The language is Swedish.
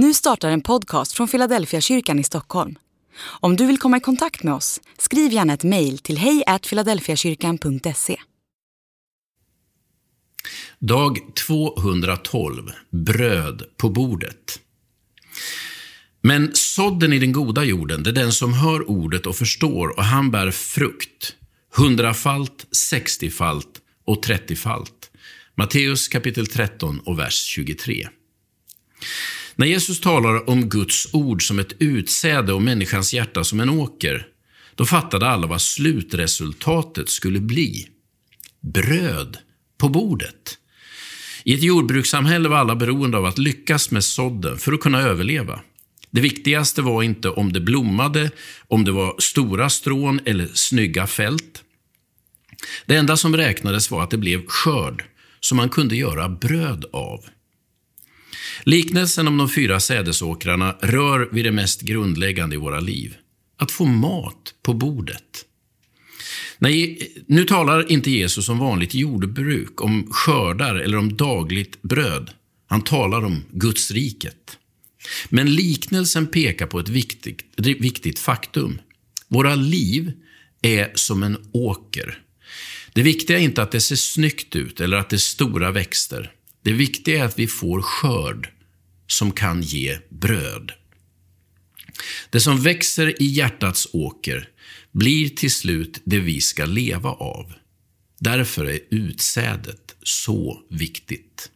Nu startar en podcast från Philadelphia kyrkan i Stockholm. Om du vill komma i kontakt med oss, skriv gärna ett mejl till hejfiladelfiakyrkan.se. Dag 212. Bröd på bordet. Men sådden i den goda jorden, det är den som hör ordet och förstår och han bär frukt. Hundrafalt, sextiofalt och trettiofalt. Matteus kapitel 13 och vers 23. När Jesus talar om Guds ord som ett utsäde och människans hjärta som en åker, då fattade alla vad slutresultatet skulle bli. Bröd på bordet. I ett jordbrukssamhälle var alla beroende av att lyckas med sådden för att kunna överleva. Det viktigaste var inte om det blommade, om det var stora strån eller snygga fält. Det enda som räknades var att det blev skörd som man kunde göra bröd av. Liknelsen om de fyra sädesåkrarna rör vid det mest grundläggande i våra liv. Att få mat på bordet. Nej, nu talar inte Jesus om vanligt jordbruk, om skördar eller om dagligt bröd. Han talar om Guds riket. Men liknelsen pekar på ett viktigt, viktigt faktum. Våra liv är som en åker. Det viktiga är inte att det ser snyggt ut eller att det är stora växter. Det viktiga är att vi får skörd som kan ge bröd. Det som växer i hjärtats åker blir till slut det vi ska leva av. Därför är utsädet så viktigt.